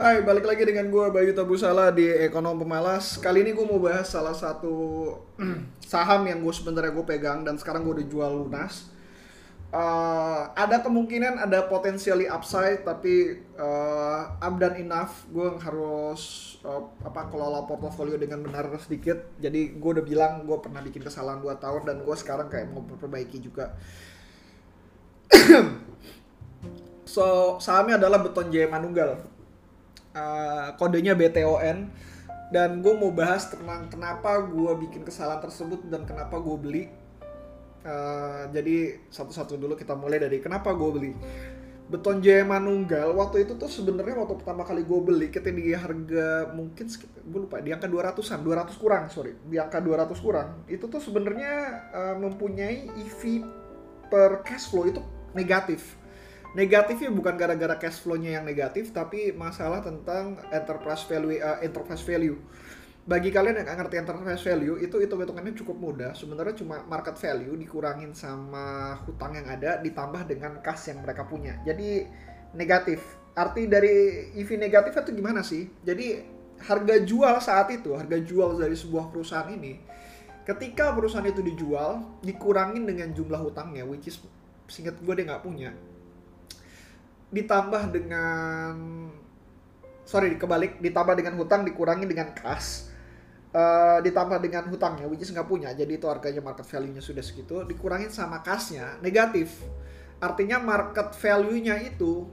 Hai, balik lagi dengan gue Bayu Tabusala di Ekonom Pemalas. Kali ini gue mau bahas salah satu saham yang gue sebenarnya gue pegang dan sekarang gue udah jual lunas. Uh, ada kemungkinan ada potensially upside tapi uh, up dan enough gue harus uh, apa kelola portofolio dengan benar sedikit jadi gue udah bilang gue pernah bikin kesalahan 2 tahun dan gue sekarang kayak mau perbaiki juga so sahamnya adalah Beton Jaya Manunggal uh, kodenya BTON dan gue mau bahas tentang kenapa gue bikin kesalahan tersebut dan kenapa gue beli. Uh, jadi satu-satu dulu kita mulai dari kenapa gue beli. Beton Jaya Manunggal waktu itu tuh sebenarnya waktu pertama kali gue beli di harga mungkin gue lupa di angka 200-an 200 kurang sorry. Di angka 200 kurang. Itu tuh sebenarnya uh, mempunyai EV per cash flow itu negatif negatifnya bukan gara-gara cash flow-nya yang negatif tapi masalah tentang enterprise value uh, enterprise value. Bagi kalian yang ngerti enterprise value itu itu hitungannya cukup mudah. Sebenarnya cuma market value dikurangin sama hutang yang ada ditambah dengan kas yang mereka punya. Jadi negatif. Arti dari EV negatif itu gimana sih? Jadi harga jual saat itu harga jual dari sebuah perusahaan ini ketika perusahaan itu dijual dikurangin dengan jumlah hutangnya which is singkat gue dia nggak punya ditambah dengan sorry kebalik ditambah dengan hutang dikurangi dengan kas. Uh, ditambah dengan hutangnya which is nggak punya jadi itu harganya market value-nya sudah segitu. Dikurangin sama kasnya negatif. Artinya market value-nya itu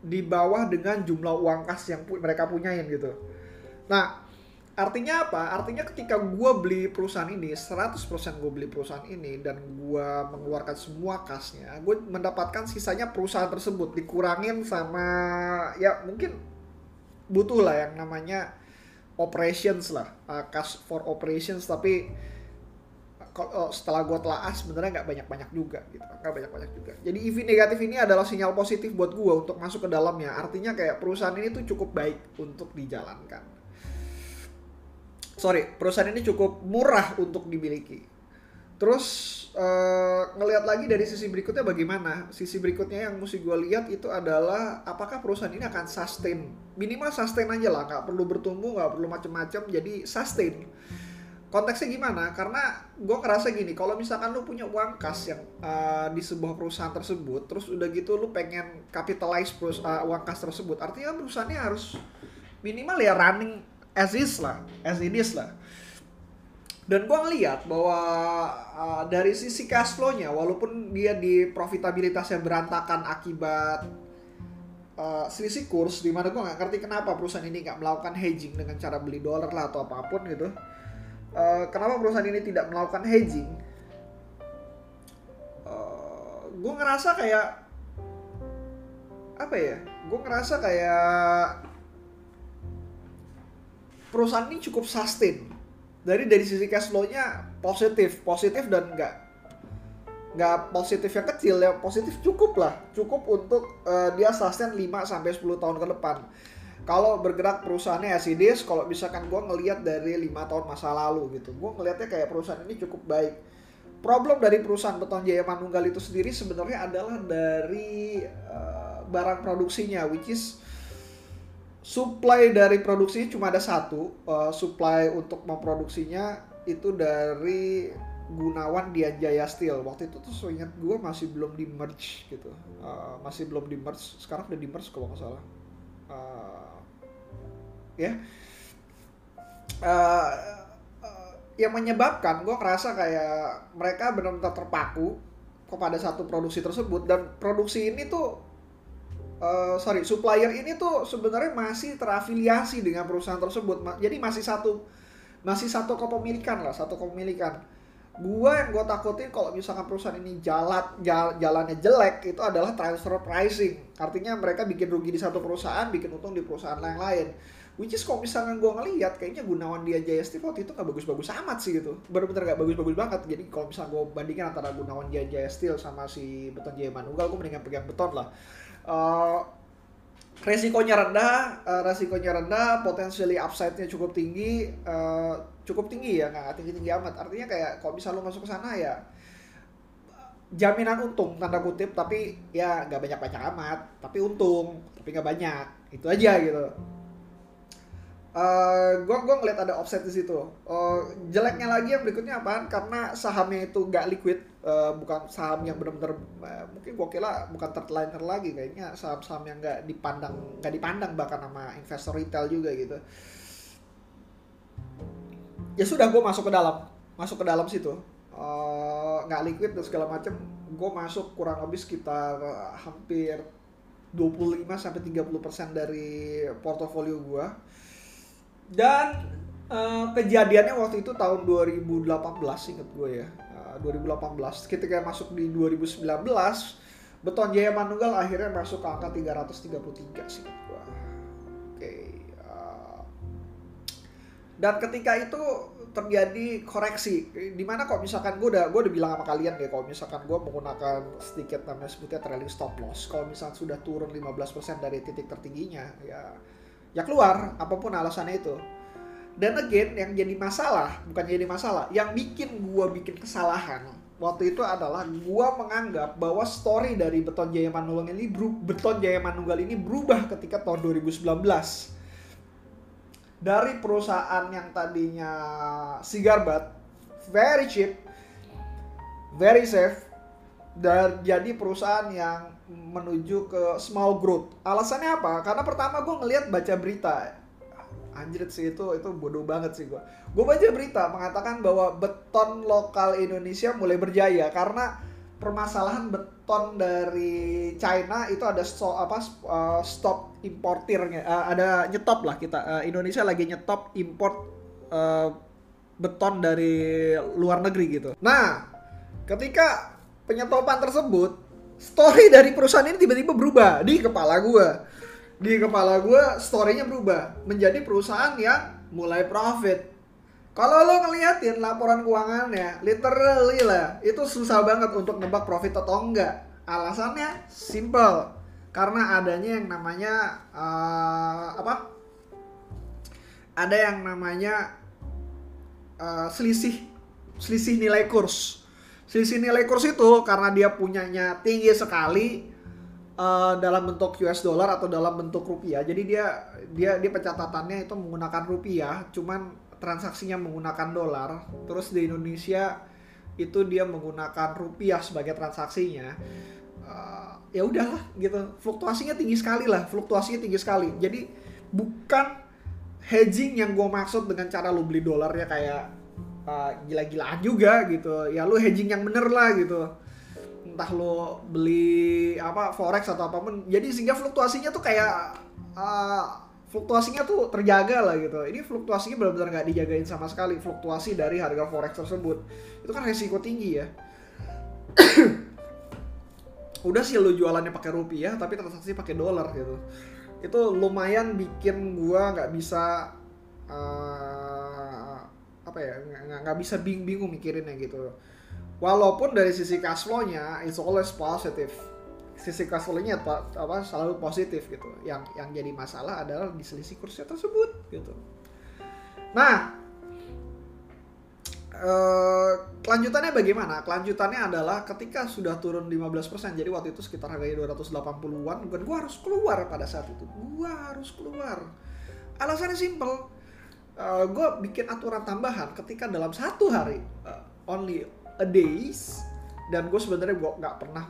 di bawah dengan jumlah uang kas yang pu mereka punyain gitu. Nah Artinya apa? Artinya ketika gue beli perusahaan ini, 100% gue beli perusahaan ini dan gue mengeluarkan semua kasnya, gue mendapatkan sisanya perusahaan tersebut dikurangin sama ya mungkin butuh lah yang namanya operations lah, uh, cash for operations. Tapi kalau setelah gue telah sebenarnya nggak banyak-banyak juga gitu nggak banyak-banyak juga. Jadi EV negatif ini adalah sinyal positif buat gue untuk masuk ke dalamnya. Artinya kayak perusahaan ini tuh cukup baik untuk dijalankan sorry perusahaan ini cukup murah untuk dimiliki. Terus uh, ngelihat lagi dari sisi berikutnya bagaimana? Sisi berikutnya yang mesti gue lihat itu adalah apakah perusahaan ini akan sustain? Minimal sustain aja lah nggak perlu bertumbuh nggak perlu macam-macam jadi sustain. Konteksnya gimana? Karena gue ngerasa gini kalau misalkan lu punya uang kas yang uh, di sebuah perusahaan tersebut terus udah gitu lu pengen capitalize perus uh, uang kas tersebut artinya perusahaannya harus minimal ya running as is lah, as it is lah. Dan gue ngeliat bahwa uh, dari sisi cash flow-nya, walaupun dia di profitabilitasnya berantakan akibat uh, selisih kurs, di mana gue nggak ngerti kenapa perusahaan ini nggak melakukan hedging dengan cara beli dolar lah atau apa pun gitu. Uh, kenapa perusahaan ini tidak melakukan hedging? Uh, gue ngerasa kayak apa ya? Gue ngerasa kayak perusahaan ini cukup sustain. Dari dari sisi cash flow-nya positif positif dan enggak nggak positif yang kecil ya positif cukup lah. Cukup untuk uh, dia sustain 5 sampai 10 tahun ke depan. Kalau bergerak perusahaannya as it is, kalau misalkan gue ngelihat dari lima tahun masa lalu gitu gue ngelihatnya kayak perusahaan ini cukup baik. Problem dari perusahaan Beton Jaya Manunggal itu sendiri sebenarnya adalah dari uh, barang produksinya which is supply dari produksi cuma ada satu uh, supply untuk memproduksinya itu dari Gunawan Dian Jaya Steel. Waktu itu tuh ingat gue masih belum di merge gitu. Uh, masih belum di merge sekarang udah di merge kalau nggak salah. Uh, ya. Yeah. uh, uh, yang menyebabkan gue ngerasa kayak mereka benar-benar terpaku kepada satu produksi tersebut dan produksi ini tuh uh, sorry supplier ini tuh sebenarnya masih terafiliasi dengan perusahaan tersebut. Jadi masih satu masih satu kepemilikan lah satu kepemilikan. Gua yang gue takutin kalau misalkan perusahaan ini jalan jal, jalannya jelek itu adalah transfer pricing. Artinya mereka bikin rugi di satu perusahaan bikin untung di perusahaan lain lain. Which is kalau misalkan gue ngelihat kayaknya Gunawan dia Jaya waktu itu gak bagus-bagus amat sih gitu. Bener-bener gak bagus-bagus banget. Jadi kalau misalnya gue bandingin antara Gunawan dia Jaya Steel sama si Beton Jaya Manunggal gue mendingan pegang beton lah uh, resikonya rendah, uh, resikonya rendah, potensially upside-nya cukup tinggi, uh, cukup tinggi ya, nggak tinggi-tinggi amat. Artinya kayak kalau bisa lo masuk ke sana ya jaminan untung tanda kutip tapi ya nggak banyak banyak amat tapi untung tapi nggak banyak itu aja gitu uh, gua gua ngeliat ada offset di situ. Uh, jeleknya lagi yang berikutnya apa karena sahamnya itu nggak liquid uh, bukan saham yang benar-benar uh, mungkin gua kira bukan third lagi kayaknya saham-saham yang nggak dipandang nggak dipandang bahkan sama investor retail juga gitu. Ya sudah gue masuk ke dalam masuk ke dalam situ. Uh, liquid dan segala macam gue masuk kurang lebih sekitar uh, hampir 25 sampai 30 persen dari portofolio gue dan uh, kejadiannya waktu itu tahun 2018 inget gue ya. Uh, 2018 ketika masuk di 2019 Beton Jaya Manunggal akhirnya masuk ke angka 333 sih gue oke uh, dan ketika itu terjadi koreksi di mana kok misalkan gue udah gue udah bilang sama kalian deh kalau misalkan gue menggunakan sedikit namanya sebutnya trailing stop loss. Kalau misalkan sudah turun 15% dari titik tertingginya ya ya keluar apa pun alasannya itu. Dan again yang jadi masalah bukan jadi masalah yang bikin gue bikin kesalahan waktu itu adalah gue menganggap bahwa story dari Beton Jaya Manunggal ini Beton Jaya Manunggal ini berubah ketika tahun 2019 dari perusahaan yang tadinya Sigarbat very cheap, very safe dan jadi perusahaan yang menuju ke small growth. Alasannya apa? Karena pertama gue ngelihat baca berita. Anjir sih itu itu bodoh banget sih gue. Gue baca berita mengatakan bahwa beton lokal Indonesia mulai berjaya karena permasalahan beton dari China itu ada stop apa uh, stop importirnya uh, ada nyetop lah kita uh, Indonesia lagi nyetop import beton dari luar negeri gitu. Nah, ketika penyetopan tersebut, story dari perusahaan ini tiba-tiba berubah di kepala gue. Di kepala gue, storynya berubah menjadi perusahaan yang mulai profit kalau lo ngeliatin laporan keuangannya, literally lah, itu susah banget untuk nebak profit atau enggak. Alasannya simple, karena adanya yang namanya uh, apa? Ada yang namanya uh, selisih selisih nilai kurs. Selisih nilai kurs itu karena dia punyanya tinggi sekali uh, dalam bentuk US dollar atau dalam bentuk rupiah. Jadi dia dia dia pencatatannya itu menggunakan rupiah, cuman transaksinya menggunakan dolar, terus di Indonesia itu dia menggunakan rupiah sebagai transaksinya, uh, ya udahlah gitu. Fluktuasinya tinggi sekali lah, fluktuasinya tinggi sekali. Jadi bukan hedging yang gue maksud dengan cara lo beli dolarnya kayak gila-gilaan juga gitu. Ya lo hedging yang bener lah gitu. Entah lo beli apa forex atau apa pun. Jadi sehingga fluktuasinya tuh kayak uh, fluktuasinya tuh terjaga lah gitu. Ini fluktuasinya benar-benar nggak dijagain sama sekali fluktuasi dari harga forex tersebut. Itu kan resiko tinggi ya. Udah sih lu jualannya pakai rupiah tapi transaksi pakai dolar gitu. Itu lumayan bikin gua nggak bisa uh, apa ya nggak bisa bingung-bingung mikirinnya gitu. Walaupun dari sisi cash flow-nya it's always positive sisi cash flow-nya apa, selalu positif gitu. Yang yang jadi masalah adalah di selisih kursi tersebut gitu. Nah, eh, kelanjutannya bagaimana? Kelanjutannya adalah ketika sudah turun 15%, jadi waktu itu sekitar harganya 280-an, bukan gua harus keluar pada saat itu. Gua harus keluar. Alasannya simple. Uh, gue bikin aturan tambahan ketika dalam satu hari uh, only a days dan gue sebenarnya gue nggak pernah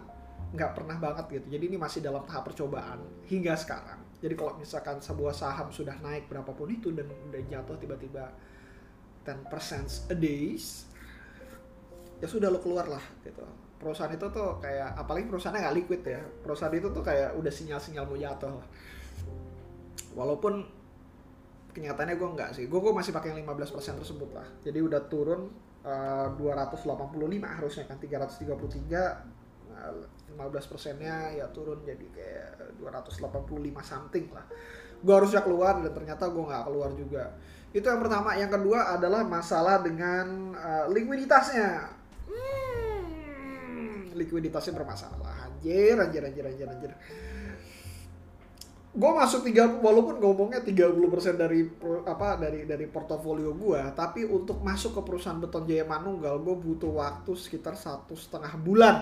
nggak pernah banget gitu. Jadi ini masih dalam tahap percobaan hingga sekarang. Jadi kalau misalkan sebuah saham sudah naik berapapun itu dan udah jatuh tiba-tiba 10% a days, ya sudah lo keluar lah gitu. Perusahaan itu tuh kayak apalagi perusahaannya nggak liquid ya. Perusahaan itu tuh kayak udah sinyal-sinyal mau jatuh lah. Walaupun kenyataannya gue nggak sih. Gue masih pakai yang 15% tersebut lah. Jadi udah turun uh, 285 harusnya kan 333 15 persennya ya turun jadi kayak 285 something lah. Gue harusnya keluar dan ternyata gue nggak keluar juga. Itu yang pertama. Yang kedua adalah masalah dengan uh, likuiditasnya. Hmm, likuiditasnya bermasalah. Anjir anjir anjir anjir anjir gue masuk tiga walaupun ngomongnya 30% dari apa dari dari portofolio gue tapi untuk masuk ke perusahaan beton Jaya Manunggal gue butuh waktu sekitar satu setengah bulan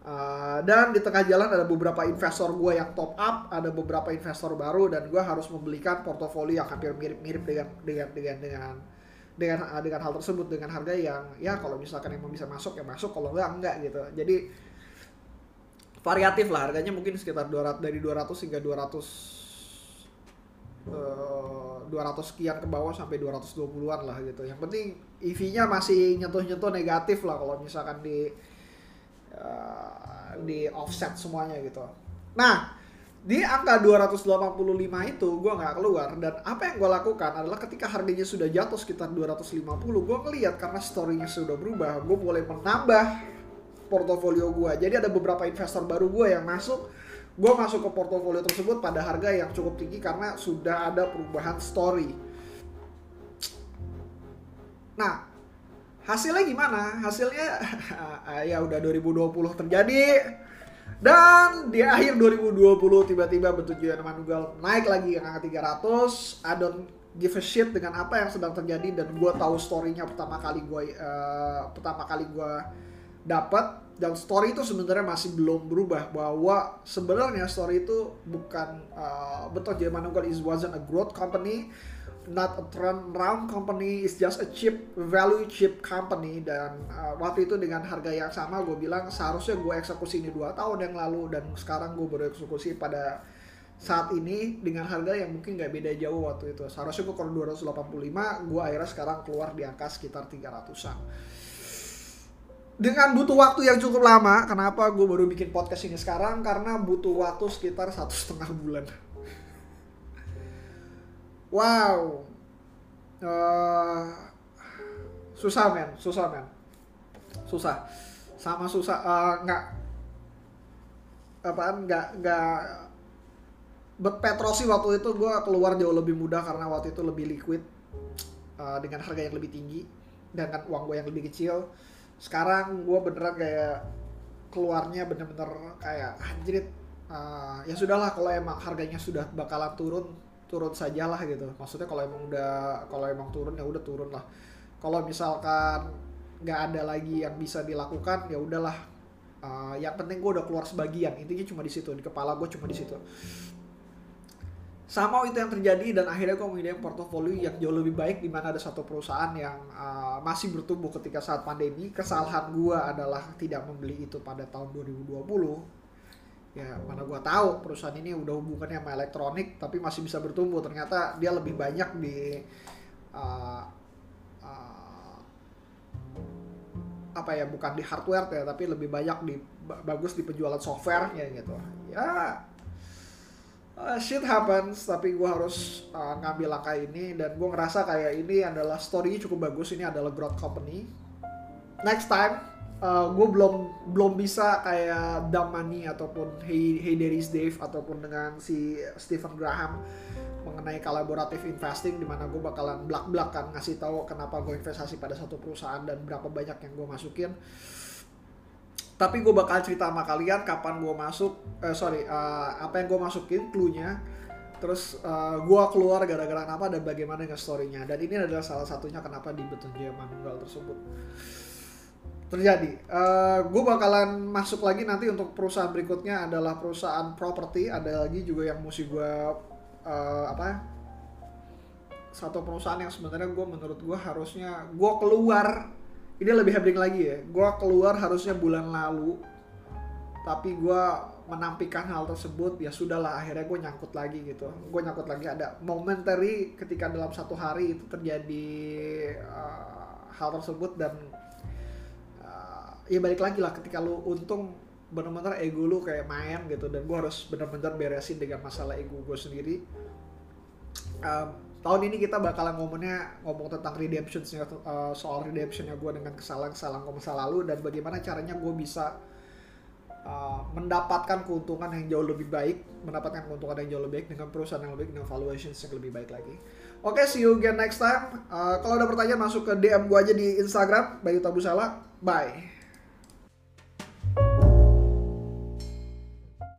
Uh, dan di tengah jalan ada beberapa investor gue yang top up, ada beberapa investor baru dan gue harus membelikan portofolio yang hampir mirip-mirip dengan dengan dengan dengan dengan uh, dengan hal tersebut dengan harga yang ya kalau misalkan emang bisa masuk ya masuk kalau enggak enggak gitu. Jadi variatif lah harganya mungkin sekitar 200 dari 200 hingga 200 uh, 200 sekian ke bawah sampai 220-an lah gitu. Yang penting EV-nya masih nyentuh-nyentuh negatif lah kalau misalkan di uh, di offset semuanya gitu. Nah, di angka 285 itu gue nggak keluar dan apa yang gue lakukan adalah ketika harganya sudah jatuh sekitar 250 gue ngeliat karena storynya sudah berubah gue boleh menambah portofolio gue jadi ada beberapa investor baru gue yang masuk. Gue masuk ke portofolio tersebut pada harga yang cukup tinggi karena sudah ada perubahan story. Nah hasilnya gimana? Hasilnya ya udah 2020 terjadi. Dan di akhir 2020 tiba-tiba bentuk Julian Manugal naik lagi ke angka 300. I don't give a shit dengan apa yang sedang terjadi dan gue tahu storynya pertama kali gue uh, pertama kali gue dapat dan story itu sebenarnya masih belum berubah bahwa sebenarnya story itu bukan uh, betul Julian Manugal is wasn't a growth company not a turnaround company, it's just a cheap value cheap company dan uh, waktu itu dengan harga yang sama gue bilang seharusnya gue eksekusi ini dua tahun yang lalu dan sekarang gue baru eksekusi pada saat ini dengan harga yang mungkin gak beda jauh waktu itu. Seharusnya gue kalau 285 gue akhirnya sekarang keluar di angka sekitar 300an dengan butuh waktu yang cukup lama kenapa gue baru bikin podcast ini sekarang? Karena butuh waktu sekitar satu setengah bulan. Wow. Uh, susah men. Susah men. Susah. Sama susah uh, nggak apaan nggak nggak Petrosi waktu itu gue keluar jauh lebih mudah karena waktu itu lebih liquid uh, dengan harga yang lebih tinggi dengan uang gue yang lebih kecil sekarang gue beneran kayak keluarnya bener-bener kayak anjrit uh, ya sudahlah kalau emang harganya sudah bakalan turun turun sajalah gitu. Maksudnya kalau emang udah kalau emang turun ya udah turun lah. Kalau misalkan nggak ada lagi yang bisa dilakukan ya udahlah. Uh, yang penting gue udah keluar sebagian. Intinya cuma di situ di kepala gue cuma di situ sama itu yang terjadi dan akhirnya gue memilih portofolio yang jauh lebih baik di mana ada satu perusahaan yang uh, masih bertumbuh ketika saat pandemi. Kesalahan gue adalah tidak membeli itu pada tahun 2020 ya mana gua tahu perusahaan ini udah hubungannya sama elektronik tapi masih bisa bertumbuh. Ternyata dia lebih banyak di uh, uh, apa ya bukan di hardware ya tapi lebih banyak di bagus di penjualan software ya gitu. Ya uh, shit happens tapi gue harus uh, ngambil langkah ini dan gue ngerasa kayak ini adalah story cukup bagus ini adalah growth company. Next time uh, gue belum belum bisa kayak Damani ataupun Hey Hey There is Dave ataupun dengan si Stephen Graham mengenai kolaboratif investing di mana gue bakalan belak belakan ngasih tahu kenapa gue investasi pada satu perusahaan dan berapa banyak yang gue masukin tapi gue bakal cerita sama kalian kapan gue masuk uh, sorry uh, apa yang gue masukin clue-nya terus uh, gue keluar gara-gara kenapa dan bagaimana dengan story-nya dan ini adalah salah satunya kenapa di Beton Jaya Manunggal tersebut terjadi. Uh, gue bakalan masuk lagi nanti untuk perusahaan berikutnya adalah perusahaan properti. Ada lagi juga yang mesti gue uh, apa? Satu perusahaan yang sebenarnya gue menurut gue harusnya gue keluar. Ini lebih happening lagi ya. Gue keluar harusnya bulan lalu, tapi gue menampikan hal tersebut ya sudahlah akhirnya gue nyangkut lagi gitu gue nyangkut lagi ada momentary ketika dalam satu hari itu terjadi uh, hal tersebut dan ya balik lagi lah ketika lu untung bener-bener ego lu kayak main gitu dan gue harus bener-bener beresin dengan masalah ego gue sendiri um, tahun ini kita bakalan ngomongnya ngomong tentang redemption uh, soal redemptionnya gue dengan kesalahan-kesalahan gue masa lalu dan bagaimana caranya gue bisa uh, mendapatkan keuntungan yang jauh lebih baik mendapatkan keuntungan yang jauh lebih baik dengan perusahaan yang lebih dengan valuations yang lebih baik lagi. Oke okay, see you again next time. Uh, kalau ada pertanyaan masuk ke DM gue aja di Instagram Bayu Tabusala bye